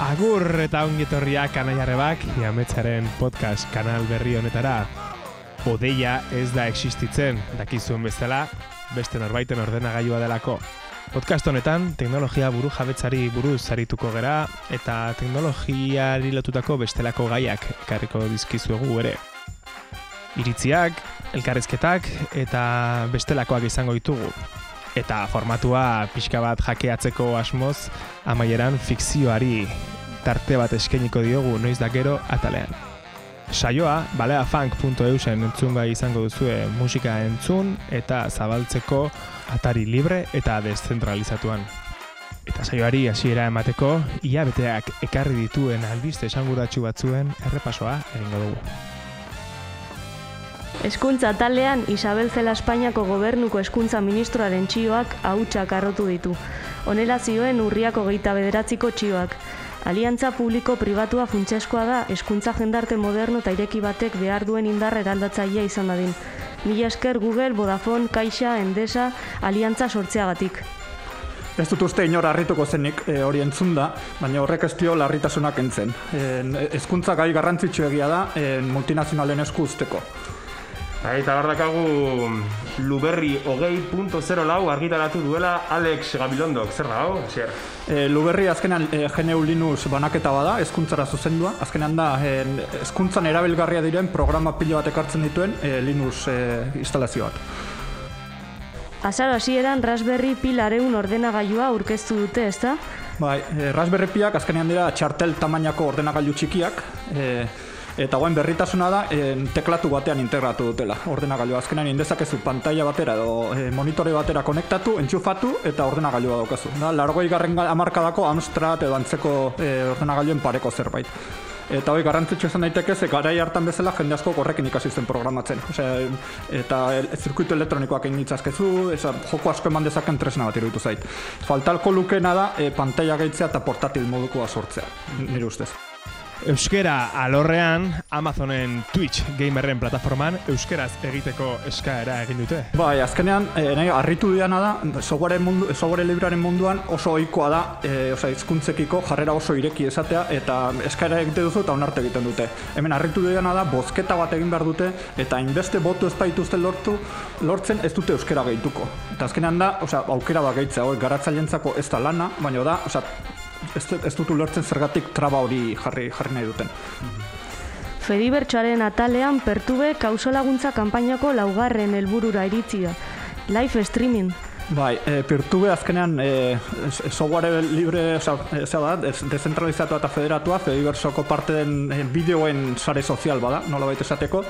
Agur eta ongietorriak anaiarrebak, jametzaren podcast kanal berri honetara. Odeia ez da existitzen, dakizuen bezala, beste norbaiten ordenagailua delako. Podcast honetan, teknologia buru jabetzari buruz zarituko gera, eta teknologiari lotutako bestelako gaiak ekarriko dizkizuegu ere. Iritziak, elkarrezketak eta bestelakoak izango ditugu eta formatua pixka bat jakeatzeko asmoz amaieran fikzioari tarte bat eskeniko diogu noiz da gero atalean. Saioa, baleafunk.eusen entzun gai izango duzue musika entzun eta zabaltzeko atari libre eta deszentralizatuan. Eta saioari hasiera emateko, ia beteak ekarri dituen albiste esanguratsu batzuen errepasoa egingo dugu. Eskuntza talean Isabel Zela Espainiako gobernuko eskuntza ministroaren txioak hautsak arrotu ditu. Honela zioen urriako geita bederatziko txioak. Aliantza publiko pribatua funtseskoa da eskuntza jendarte moderno eta ireki batek behar duen indar eraldatzailea izan dadin. Mila esker Google, Vodafone, Caixa, Endesa, Aliantza sortzeagatik. Ez dut uste inor harrituko zenik e, hori entzun da, baina horrek ez dio larritasunak entzen. E, ezkuntza gai garrantzitsu egia da e, multinazionalen esku usteko. Eta hor dakagu Luberri hogei punto zero lau argitaratu duela Alex Gabilondok, zer da, hau? Zer? E, Luberri azkenean e, GNU Linux banaketa bada, ezkuntzara zuzendua. Azkenean da, e, ezkuntzan erabilgarria diren programa pilo bat ekartzen dituen e, Linux e, instalazio bat. Azaro hasieran Raspberry Pi lareun ordenagailua aurkeztu dute, ezta? Bai, e, Raspberry Piak azkenean dira txartel tamainako ordenagailu txikiak, e, Eta guen berritasuna da en, teklatu batean integratu dutela. Ordenagailu azkenan indezakezu pantalla batera edo e, monitore batera konektatu, entxufatu eta ordenagailua daukazu. Da, largoi garren amarkadako Amstrad edo antzeko e, ordenagailuen pareko zerbait. Eta hori garrantzitsu izan daiteke ze garai hartan bezala jende asko horrekin ikasi zen programatzen. Osea, eta el, zirkuitu elektronikoak egin ditzazkezu, joko asko eman dezaken tresna bat iruditu zait. Faltalko lukena da e, pantalla gehitzea eta portatil modukoa sortzea, nire ustez. Euskera alorrean Amazonen Twitch gamerren plataforman euskeraz egiteko eskaera egin dute. Bai, azkenean eh, nahi harritu diana da software mundu software libraren munduan oso ohikoa da, eh, osea hizkuntzekiko jarrera oso ireki esatea eta eskaera egite duzu eta onarte egiten dute. Hemen harritu diana da bozketa bat egin behar dute eta inbeste botu ez baituzte lortu lortzen ez dute euskera gehituko. Eta azkenean da, osea aukera bat gehitzea, hori garatzailentzako ez da lana, baina da, osea ez, ez dut ulertzen zergatik traba hori jarri, jarri nahi duten. Fedibertsoaren atalean pertube kausolaguntza kanpainako laugarren helburura iritzi da. Live streaming. Bai, e, Pirtube azkenean e, software libre, oza, e, da, dezentralizatua eta federatua, Fediversoko parte den bideoen sare sozial bada, nola baita esateko,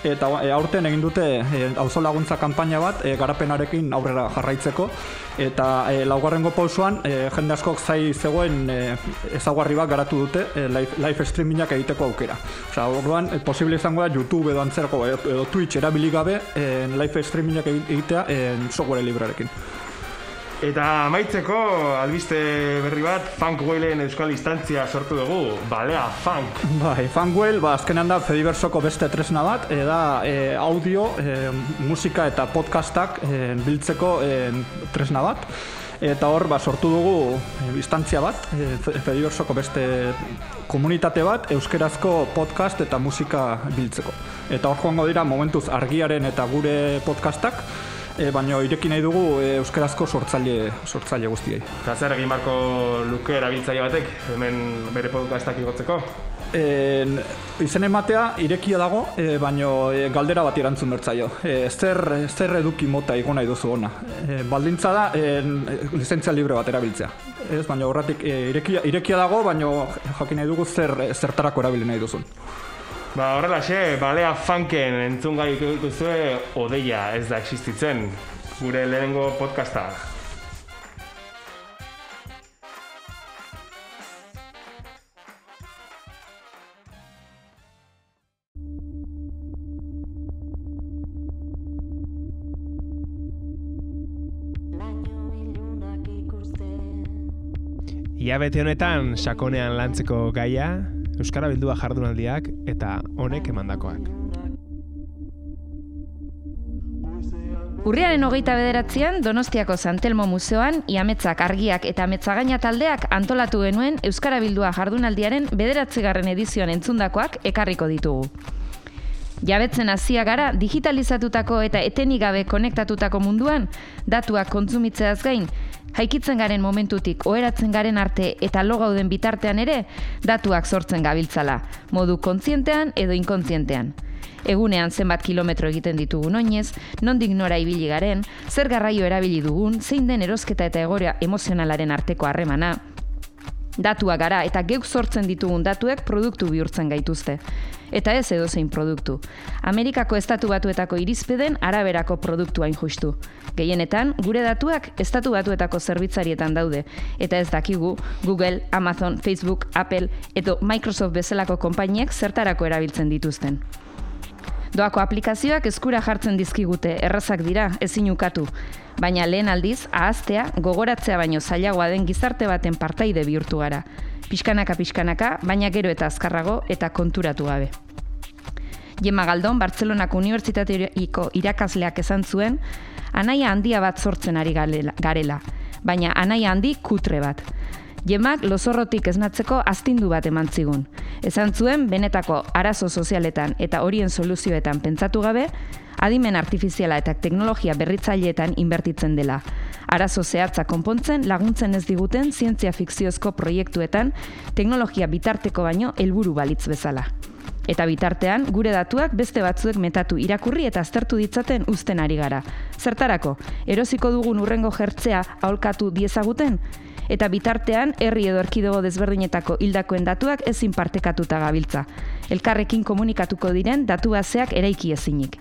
eta e, aurten egin dute e, auzo laguntza kanpaina bat, e, garapenarekin aurrera jarraitzeko, eta e, laugarrengo pausuan, e, jende askok zai zegoen e, ezaguarri bat garatu dute e, live, live streamingak egiteko aukera. Osa, orduan, e, posible izango da YouTube edo antzerako edo, Twitch erabili gabe e, live streamingak egitea e, software librearekin. Eta amaitzeko albiste berri bat Funkwellen euskal instantzia sortu dugu, balea funk. Bai, Funkwell, ba, azkenean da Fediversoko beste tresna bat, eda e, audio, e, musika eta podcastak e, biltzeko e, tresna bat. Eta hor, ba, sortu dugu instantzia bat, e, Fediversoko beste komunitate bat, euskerazko podcast eta musika biltzeko. Eta hor joango dira momentuz argiaren eta gure podcastak, e, baina ireki nahi dugu e, euskarazko sortzaile sortzaile guztiei. Eta zer egin barko luke erabiltzaile batek hemen bere podcastak igotzeko? En, izen ematea irekia dago, e, baino e, galdera bat erantzun bertzaio. E, zer, zer eduki mota igo nahi duzu ona. E, baldintza da, e, lizentzia libre bat erabiltzea. Ez, baina horretik e, irekia, irekia dago, baino jakin nahi dugu zer, zertarako erabili nahi duzun. Ba, horrela xe, balea funken entzun gai duzue odeia ez da existitzen gure lehenengo podcasta. Ia bete honetan sakonean lantzeko gaia, Euskara bildua jardunaldiak eta honek emandakoak. Urriaren hogeita bederatzean, Donostiako Santelmo Museoan, iametzak argiak eta ametzagaina taldeak antolatu genuen Euskara Bildua jardunaldiaren bederatzigarren edizioan entzundakoak ekarriko ditugu. Jabetzen hasia gara digitalizatutako eta etenik gabe konektatutako munduan, datuak kontsumitzeaz gain, haikitzen garen momentutik oheratzen garen arte eta lo gauden bitartean ere, datuak sortzen gabiltzala, modu kontzientean edo inkontzientean egunean zenbat kilometro egiten ditugu oinez, nondik nora ibili garen, zer garraio erabili dugun, zein den erosketa eta egorea emozionalaren arteko harremana, Datua gara eta geuk sortzen ditugun datuek produktu bihurtzen gaituzte. Eta ez edo zein produktu. Amerikako estatu batuetako irizpeden araberako produktu hain justu. Gehienetan, gure datuak estatu batuetako zerbitzarietan daude. Eta ez dakigu, Google, Amazon, Facebook, Apple edo Microsoft bezalako konpainiek zertarako erabiltzen dituzten. Doako aplikazioak eskura jartzen dizkigute, errazak dira, ezin ukatu. Baina lehen aldiz, ahaztea, gogoratzea baino zailagoa den gizarte baten partaide bihurtu gara. Piskanaka pixkanaka, baina gero eta azkarrago eta konturatu gabe. Jema Galdon, Bartzelonako Unibertsitateiko irakasleak esan zuen, anaia handia bat sortzen ari garela, baina anaia handi kutre bat. Jemak lozorrotik esnatzeko astindu bat eman zigun. Esan zuen, benetako arazo sozialetan eta horien soluzioetan pentsatu gabe, adimen artifiziala eta teknologia berritzaileetan inbertitzen dela. Arazo zehatza konpontzen laguntzen ez diguten zientzia fikziozko proiektuetan teknologia bitarteko baino helburu balitz bezala. Eta bitartean, gure datuak beste batzuek metatu irakurri eta aztertu ditzaten uzten ari gara. Zertarako, erosiko dugun urrengo jertzea aholkatu diezaguten? Eta bitartean herri edo erkidego desberdinetako hildakoen datuak ezin partekatuta gabiltza. Elkarrekin komunikatuko diren datu baseak eraiki ezinik.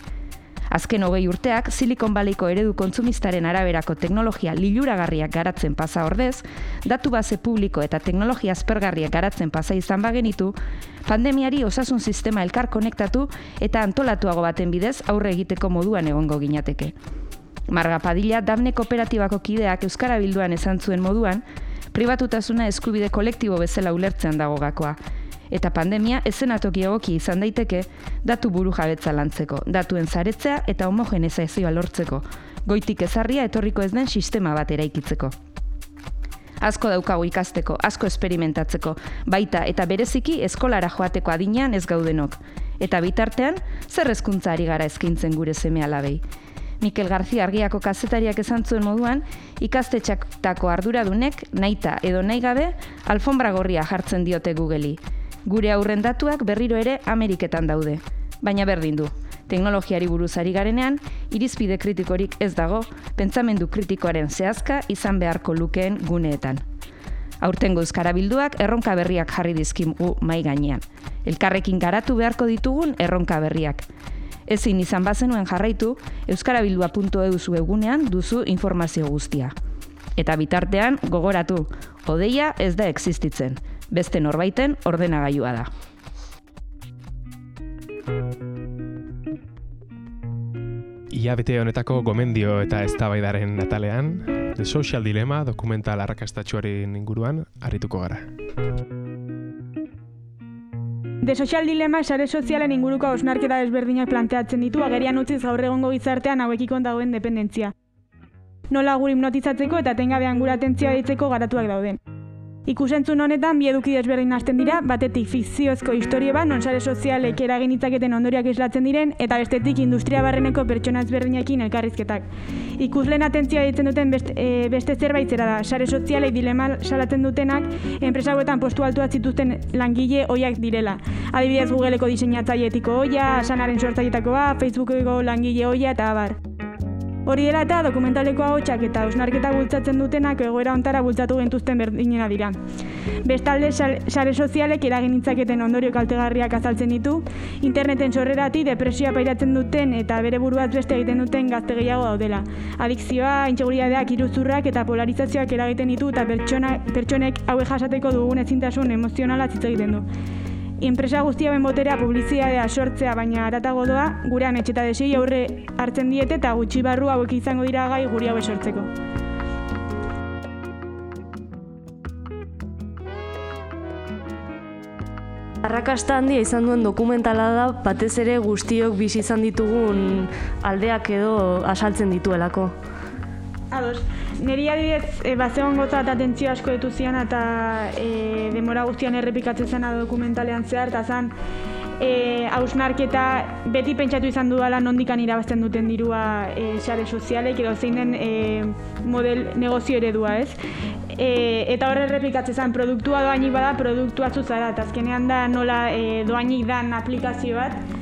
Azken hogei urteak, Silicon Valleyko eredu kontsumistaren araberako teknologia liluragarriak garatzen pasa ordez, datu base publiko eta teknologia aspergarriak garatzen pasa izan bagenitu, pandemiari osasun sistema elkar konektatu eta antolatuago baten bidez aurre egiteko moduan egongo ginateke. Marga Padilla, Dabne Kooperatibako kideak Euskara Bilduan esan zuen moduan, pribatutasuna eskubide kolektibo bezala ulertzen dago gakoa. Eta pandemia ezenatoki egoki izan daiteke datu buru jabetza lantzeko, datuen zaretzea eta homogenezazioa lortzeko, goitik ezarria etorriko ez den sistema bat eraikitzeko. Asko daukagu ikasteko, asko esperimentatzeko, baita eta bereziki eskolara joateko adinean ez gaudenok. Eta bitartean, zer hezkuntza ari gara eskintzen gure seme alabei. Mikel García argiako kazetariak esan zuen moduan, ikastetxaktako arduradunek, naita edo nahi gabe, alfombra gorria jartzen diote Google'i. Gure aurren datuak berriro ere Ameriketan daude. Baina berdin du, teknologiari buruzari garenean, irizpide kritikorik ez dago, pentsamendu kritikoaren zehazka izan beharko lukeen guneetan. Aurtengo euskara bilduak erronka berriak jarri dizkimu mai gainean. Elkarrekin garatu beharko ditugun erronka berriak ezin izan bazenuen jarraitu, euskarabildua.eu egunean duzu informazio guztia. Eta bitartean, gogoratu, odeia ez da existitzen, beste norbaiten ordenagailua da. Ia bete honetako gomendio eta eztabaidaren natalean, The Social Dilemma dokumental arrakastatxuaren inguruan, harrituko gara. De Social Dilemma sare sozialen inguruko osnarketa desberdinak planteatzen ditu agerian utziz gaur egongo gizartean hauekiko dagoen dependentzia. Nola gure hipnotizatzeko eta tengabean gura atentzioa ditzeko garatuak dauden. Ikusentzun honetan bi eduki desberdin hasten dira, batetik fikziozko historie bat non sare sozialek eragin itzaketen ondoriak islatzen diren eta bestetik industria barreneko pertsona ezberdinekin elkarrizketak. Ikusleen atentzioa ditzen duten beste, e, beste zerbait zera da, sare sozialek dilema salatzen dutenak enpresa hauetan postu altuak zituzten langile hoiak direla. Adibidez Googleeko diseinatzaile etiko hoia, sanaren sortzaietakoa, Facebookeko langile hoia eta abar. Hori dela eta dokumentaleko ahotsak eta ausnarketa bultzatzen dutenak egoera ontara bultzatu gentuzten berdinena dira. Bestalde, sare sozialek eragin itzaketen ondorio kaltegarriak azaltzen ditu, interneten sorrerati depresioa pairatzen duten eta bere buruaz beste egiten duten gazte gehiago daudela. Adikzioa, intxeguriadeak, iruzurrak eta polarizazioak eragiten ditu eta pertsonek haue jasateko dugun ezintasun emozionala zitza egiten du. Enpresa guztia ben boterea publizitatea sortzea baina aratago doa, gure ametxeta desei aurre hartzen diete eta gutxi barru hauek izango dira gai guri hau sortzeko. Arrakasta handia izan duen dokumentala da, batez ere guztiok bizi izan ditugun aldeak edo asaltzen dituelako. Ados, niri adibidez, e, bazegon gotza eta atentzio asko ditu zian eta e, demora guztian errepikatzen zena dokumentalean zehar, eta zan, e, hausnarketa beti pentsatu izan dudala nondikan irabazten duten dirua e, sare sozialek edo zein den e, model negozio eredua, ez? E, eta horre errepikatzen zen, produktua doainik bada, produktua zuzara, eta azkenean da nola e, doainik dan aplikazio bat,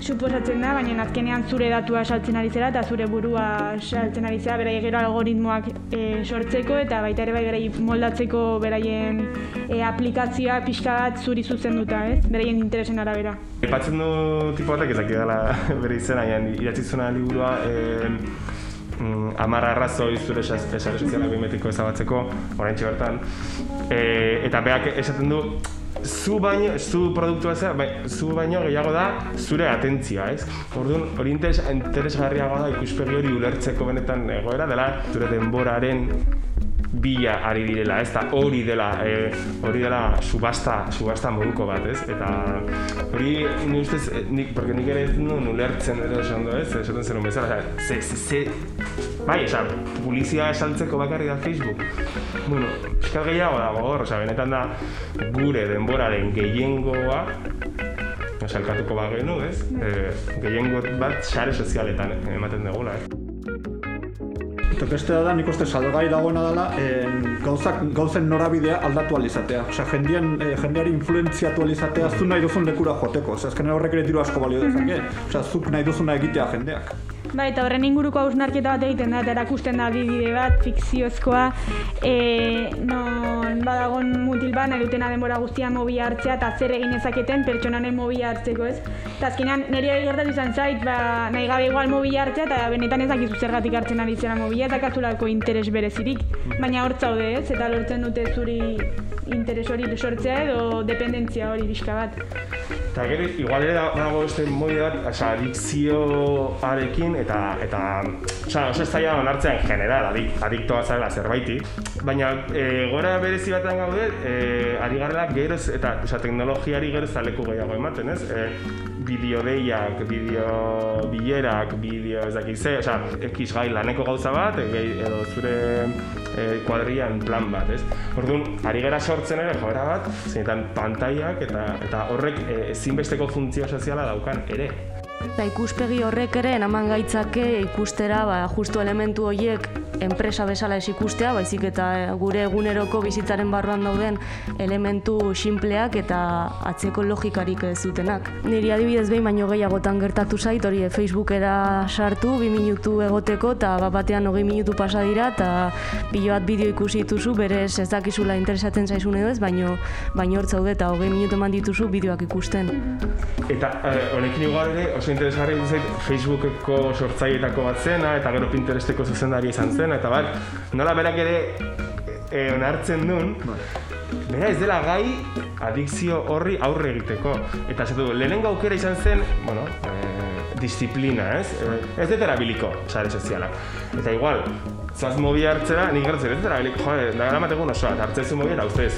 suposatzen da, baina azkenean zure datua saltzen ari zera eta zure burua saltzen ari zera, berai gero algoritmoak e, sortzeko eta baita ere bai berai moldatzeko beraien e, aplikazioa pixka bat zuri zuzenduta, ez? Beraien interesen arabera. Epatzen du tipo batek ezak dela bere izena, idatzi zuna liburua e, mm, amarra arrazoi zure esare sozialak bimetiko ezabatzeko, orain bertan. E, eta beak esaten du, zu baino, zu produktu ez bai, zu baino gehiago da zure atentzia, ez? Orduan, hori interes, interesgarriagoa da ikuspegi hori ulertzeko benetan egoera dela zure denboraren bila ari direla, ez da hori dela, e, hori dela subasta, subasta moduko bat, ez? Eta hori, ni ustez, eh, nik, porque nik ere ez nuen ulertzen ere esan ez? Esaten zen bezala, ze, ze, ze, bai, esa, pulizia esaltzeko bakarri da Facebook. Bueno, eskal gehiago dago hor, oza, benetan da gure denboraren gehiengoa, oza, elkatuko bagenu, ez? E, gehiengo bat sare sozialetan ematen dugula, ez? Eta beste da, nik uste salgai dagoena dela, en, gauzak, gauzen norabidea aldatu alizatea. Osea, jendean, e, jendeari influenziatu alizatea, zu nahi duzun lekura joteko. Osea, azkenean horrek ere diru asko balio dezake. Osea, zuk nahi duzuna egitea jendeak. Bai, eta horren inguruko hausnarketa bat egiten da, eta erakusten da bide bat, fikziozkoa, e, non badagon mutil bat, nahi dutena denbora guztian mobi hartzea, eta zer egin ezaketen pertsonanen mobi hartzeko, ez? Eta azkenean, nire gertatu izan zait, ba, nahi gabe igual mobi hartzea, eta benetan ezakizu zergatik hartzen ari zera mobila, eta kazulako interes berezirik. Baina hor zaude, ez? Eta lortzen dute zuri interes hori sortzea edo dependentzia hori bizka bat. Eta gero, igual ere dago beste moi bat, oza, adikzioarekin eta, eta oza, oso ez zaila onartzean general, adik, adiktoa zarela zerbaiti. Baina e, gora berezi batean gaude, e, ari garela gero eta oza, teknologiari gero zaleku gehiago ematen, ez? E, bideo deiak, bideo bilerak, bideo ez dakit ze, oza, ekiz gai laneko gauza bat, edo zure e, kuadrian plan bat, ez? Orduan, ari gara sortzen ere joera bat, zeinetan pantaiak eta eta horrek e, ezinbesteko funtzio soziala daukan ere. Eta ikuspegi horrek ere enaman gaitzake ikustera, ba, justu elementu horiek enpresa bezala ez ikustea, baizik eta gure eguneroko bizitzaren barruan dauden elementu sinpleak eta atzeko logikarik ez dutenak. Niri adibidez behin baino gehiagotan gertatu zait, hori Facebookera sartu, bi minutu egoteko, eta bat batean hogei minutu pasa dira, eta bilo bat bideo ikusi dituzu, berez ez dakizula interesatzen zaizun edo ez, baino, baino hor zaude eta hogei minutu eman dituzu bideoak ikusten. Eta eh, honekin igual ere, oso interesgarri zait Facebookeko sortzaietako bat zena, eta gero Pinteresteko zuzendari izan zen, eta bat, nola berak ere e, onartzen duen, bera ez dela gai adikzio horri aurre egiteko. Eta zatu, lehenengo aukera izan zen, bueno, e, disiplina, ez? E, ez dut erabiliko, sare sozialak. Eta igual, zaz mobi hartzera, nik gertzen, ez dut erabiliko, jo, da gara mategun osoa, hartzen zu mobi eta uste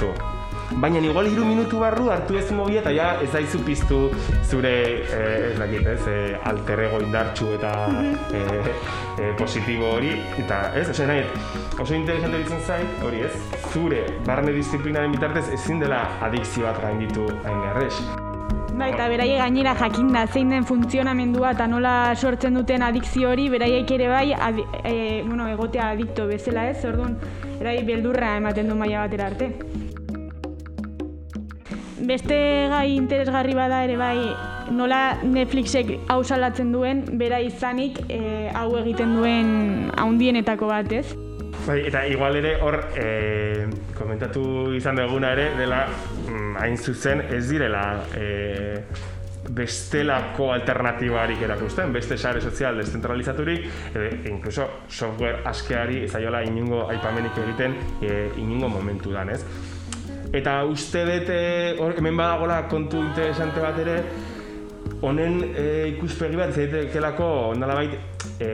Baina igual hiru minutu barru hartu ez mobia eta ja ez daizu piztu zure eh, ez dakit, ez, eh, alter ego indartxu eta eh, eh, positibo hori. Eta ez, oso nahi, oso interesante ditzen zait, hori ez, zure barne disiplinaren bitartez ezin dela adikzio bat gainditu hain garrez. Bai, eta beraie gainera jakinda zein den funtzionamendua eta nola sortzen duten adikzio hori, beraiek ere bai, adi, e, bueno, egotea adikto bezala ez, orduan, erai beldurra ematen du maila batera arte beste gai interesgarri bada ere bai nola Netflixek hau salatzen duen, bera izanik e, hau egiten duen haundienetako bat, ez? Bai, eta igual ere hor e, komentatu izan duguna ere dela mm, hain zuzen ez direla e, bestelako alternatibarik erakusten, beste sare sozial descentralizaturik, e, incluso software askeari ezaiola inungo aipamenik egiten e, inungo momentu dan, ez? Eta uste dut hemen badagola kontu interesante bat ere, honen e, ikuspegi bat, zaitekelako ondala bait e,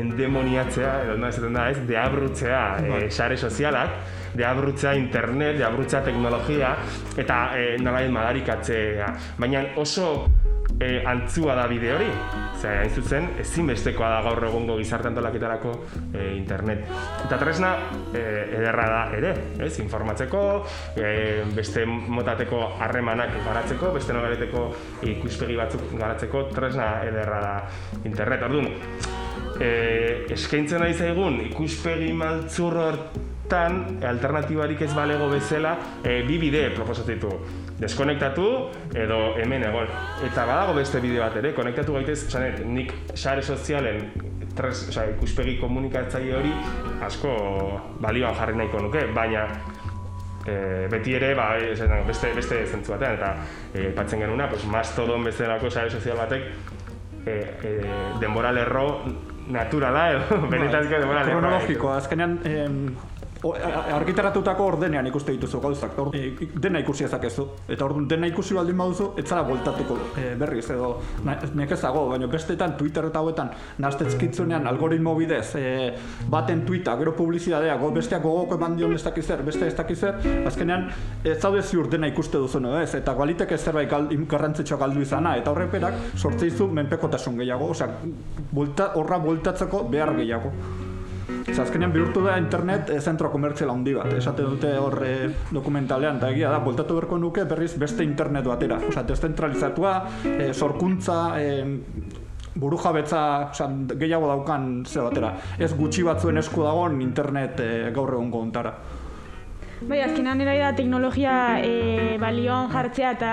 endemoniatzea, edo da esaten da ez, deabrutzea e, sare sozialak, deabrutza internet, deabrutza teknologia, eta e, nolait madarikatzea. Baina oso e, antzua da bide hori. Zer, hain zuzen, ezinbestekoa da gaur egungo gizarte antolaketarako e, internet. Eta tresna e, ederra da ere, ez? Informatzeko, e, beste motateko harremanak garatzeko, beste nogareteko ikuspegi batzuk garatzeko, tresna ederra da internet. Orduan, e, eskaintzen nahi zaigun ikuspegi maltzur hortan alternatibarik ez balego bezala e, bi bide proposatu deskonektatu edo hemen egon. Eta badago beste bideo bat ere, konektatu gaitez, esanet, nik sare sozialen tres, oza, ikuspegi komunikatzaile hori asko balioan jarri nahiko nuke, baina e, beti ere ba, esan, beste, beste zentzu batean, eta e, patzen genuna, pues, mastodon bezalako sare sozial batek e, e, denbora lerro naturala edo bai. benetazko denbora lerro. Kronologikoa, azkenean argitaratutako ordenean ikuste dituzu gauzak, or, e, dena ikusi ezakezu. Eta orduan dena ikusi baldin baduzu, ez zara voltatuko e, berriz edo nekezago, baina bestetan Twitter eta hauetan naztetzkitzunean algoritmo bidez e, baten tweeta, gero publizidadea, go, besteak gogoko eman dion ez dakizer, beste ez dakizer, azkenean ez zaude ziur dena ikuste duzu no, ez, eta galitek ez zerbait gal, garrantzitsua galdu izana, eta horreperak sortzeizu menpekotasun gehiago, osea, horra voltatzeko behar gehiago. Azkenean bihurtu da internet e, zentro komertzial handi bat. Esate dute horre eh, dokumentalean, eta egia da, voltatu berko nuke berriz beste internet batera. Osa, descentralizatua, e, sorkuntza, e, buru jabetza gehiago daukan ze batera. Ez gutxi batzuen esku dagoen internet e, gaur egun gontara. Bai, azkenan erai da teknologia e, balioan jartzea eta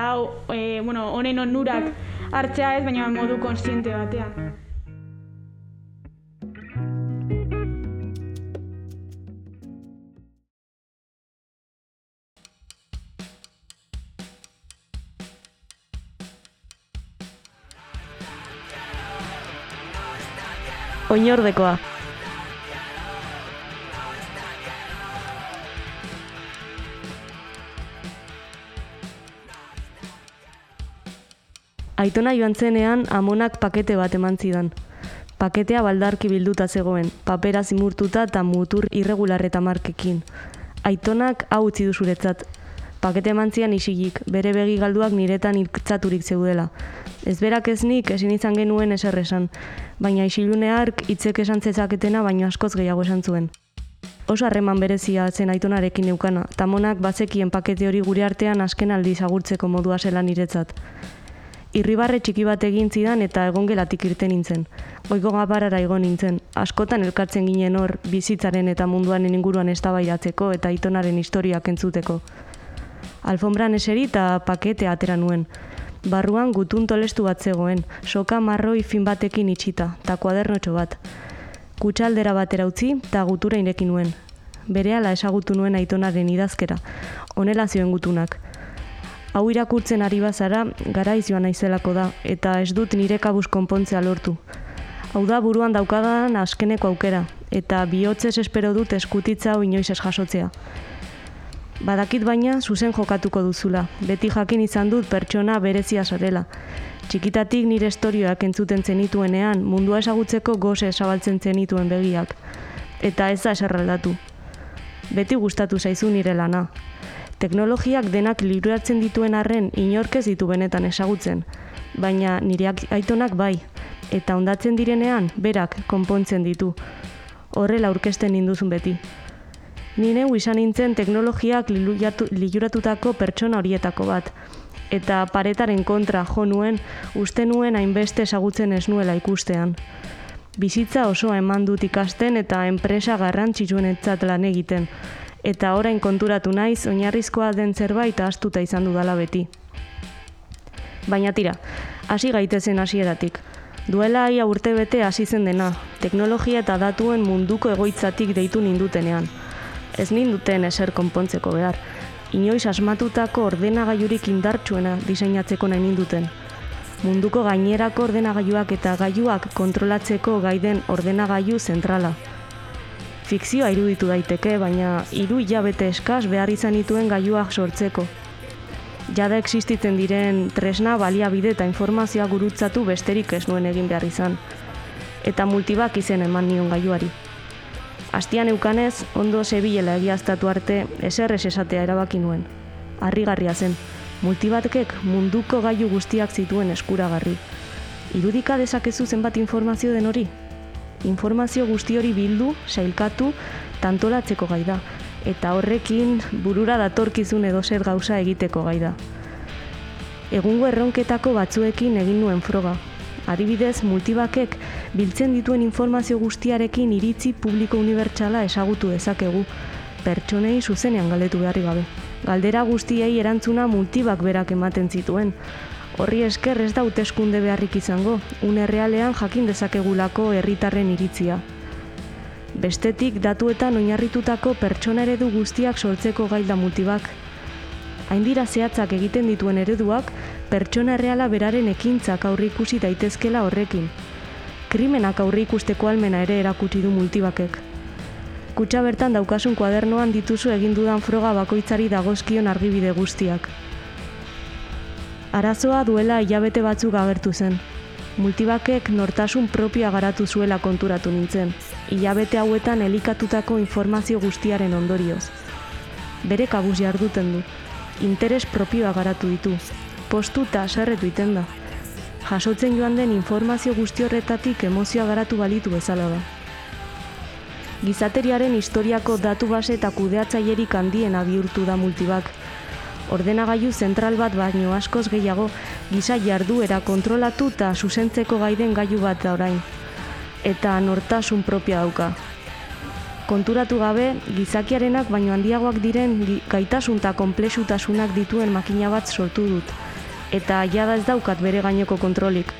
e, bueno, honen onurak hartzea ez, baina modu konstiente batean. Oinordekoa. Aitona joan zenean amonak pakete bat eman zidan. Paketea baldarki bilduta zegoen, papera zimurtuta eta mutur irregular eta markekin. Aitonak hau utzi du zuretzat. Pakete eman zian isilik, bere begi galduak niretan iltzaturik zeudela. Ez berak ez nik ezin izan genuen eserresan, baina isilune hark hitzek esan zezaketena baino askoz gehiago esan zuen. Oso harreman berezia zen aitonarekin neukana, tamonak bazekien pakete hori gure artean asken aldi zagurtzeko modua zela niretzat. Irribarre txiki bat egin zidan eta egongelatik irten nintzen. Oiko gabarara egon nintzen, askotan elkartzen ginen hor bizitzaren eta munduaren inguruan eztabaidatzeko eta aitonaren historiak entzuteko. Alfombran eseri eta pakete atera nuen, Barruan gutun tolestu bat zegoen, soka marroi fin batekin itxita, eta kuadernotxo bat. Kutsaldera batera utzi, eta gutura inekin nuen. Berehala esagutu nuen aitonaren idazkera, onela zioen gutunak. Hau irakurtzen ari bazara, gara izioan naizelako da, eta ez dut nire kabuz konpontzea lortu. Hau da buruan daukadan askeneko aukera, eta bihotzez espero dut eskutitza hau inoiz ez jasotzea. Badakit baina zuzen jokatuko duzula, beti jakin izan dut pertsona berezia zarela. Txikitatik nire estorioak entzuten zenituenean, mundua esagutzeko goze esabaltzen zenituen begiak. Eta ez da eserraldatu. Beti gustatu zaizu nire lana. Teknologiak denak liburatzen dituen arren inorkez ditu benetan esagutzen. Baina nire aitonak bai, eta ondatzen direnean berak konpontzen ditu. Horrela aurkesten induzun beti. Nine izan nintzen teknologiak liluratutako pertsona horietako bat. Eta paretaren kontra jo nuen, uste nuen hainbeste esagutzen ez nuela ikustean. Bizitza osoa eman dut ikasten eta enpresa garrantzitsuen etzat lan egiten. Eta orain konturatu naiz, oinarrizkoa den zerbait astuta izan dudala beti. Baina tira, hasi gaitezen hasieratik. Duela ia urte bete hasi zen dena, teknologia eta datuen munduko egoitzatik deitu nindutenean ez ninduten eser konpontzeko behar. Inoiz asmatutako ordenagailurik indartsuena diseinatzeko nahi ninduten. Munduko gainerako ordenagailuak eta gailuak kontrolatzeko gaiden ordenagailu zentrala. Fikzioa iruditu daiteke, baina hiru hilabete eskaz behar izan dituen gailuak sortzeko. Jada existitzen diren tresna baliabide eta informazioa gurutzatu besterik ez nuen egin behar izan. Eta multibak izen eman nion gailuari. Astian eukanez, ondo zebilela egiaztatu arte, eserrez esatea erabaki nuen. Harrigarria zen, multibatkek munduko gailu guztiak zituen eskuragarri. Irudika dezakezu zenbat informazio den hori? Informazio guzti hori bildu, sailkatu, tantolatzeko gai da. Eta horrekin burura datorkizun edo zer gauza egiteko gai da. Egungo erronketako batzuekin egin nuen froga. Adibidez, multibakek biltzen dituen informazio guztiarekin iritzi publiko unibertsala esagutu dezakegu, pertsonei zuzenean galdetu beharri gabe. Galdera guztiei erantzuna multibak berak ematen zituen. Horri esker ez da hauteskunde beharrik izango, une realean jakin dezakegulako herritarren iritzia. Bestetik datuetan oinarritutako pertsona eredu guztiak sortzeko gailda multibak. Hain dira zehatzak egiten dituen ereduak, pertsona erreala beraren ekintzak aurri ikusi daitezkela horrekin. Krimenak aurri ikusteko almena ere erakutsi du multibakek. Kutsa bertan daukasun kuadernoan dituzu egin dudan froga bakoitzari dagozkion argibide guztiak. Arazoa duela hilabete batzuk agertu zen. Multibakek nortasun propioa garatu zuela konturatu nintzen, hilabete hauetan elikatutako informazio guztiaren ondorioz. Bere kabuz jarduten du, interes propioa garatu ditu, postu eta sarretu iten da. Jasotzen joan den informazio guzti horretatik emozioa garatu balitu bezala da. Gizateriaren historiako datu base eta kudeatzailerik handiena bihurtu da multibak. Ordenagailu zentral bat baino askoz gehiago giza jarduera kontrolatu eta zuzentzeko gaiden gailu bat da orain. Eta nortasun propia dauka. Konturatu gabe, gizakiarenak baino handiagoak diren gaitasun eta konplexutasunak dituen makina bat sortu dut. Eta jada ez daukat bere gaineko kontrolik.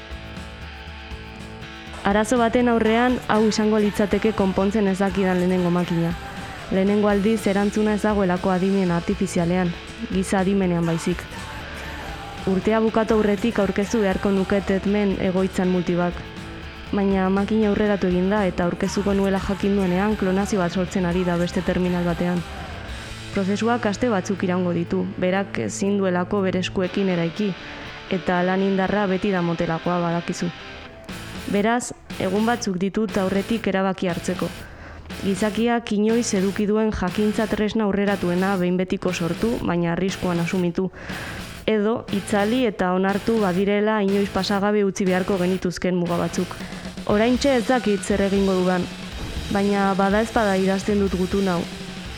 Arazo baten aurrean, hau izango litzateke konpontzen ez dakidan lehenengo makina. Lehenengo aldiz erantzuna ez dagoelako adimen artifizialean, giza adimenean baizik. Urtea bukatu aurretik aurkeztu beharko nuketetmen egoitzan multibak. Baina makina aurreratu egin da eta aurkezuko nuela jakin duenean klonazio bat sortzen ari da beste terminal batean. Prozesuak aste batzuk iraungo ditu, berak ezin duelako bere eskuekin eraiki, eta lan indarra beti da motelakoa badakizu. Beraz, egun batzuk ditut aurretik erabaki hartzeko. Gizakiak inoiz eduki duen jakintza tresna aurreratuena behin betiko sortu, baina arriskuan asumitu. Edo, itzali eta onartu badirela inoiz pasagabe utzi beharko genituzken muga batzuk. Oraintxe ez dakit zer egingo dudan, baina bada ezpada idazten dut gutu nau.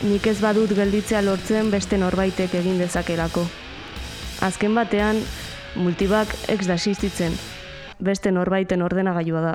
Nik ez badut gelditzea lortzen beste norbaitek egin dezakelako. Azken batean, multibak ex da existitzen. Beste norbaiten ordenagailua da.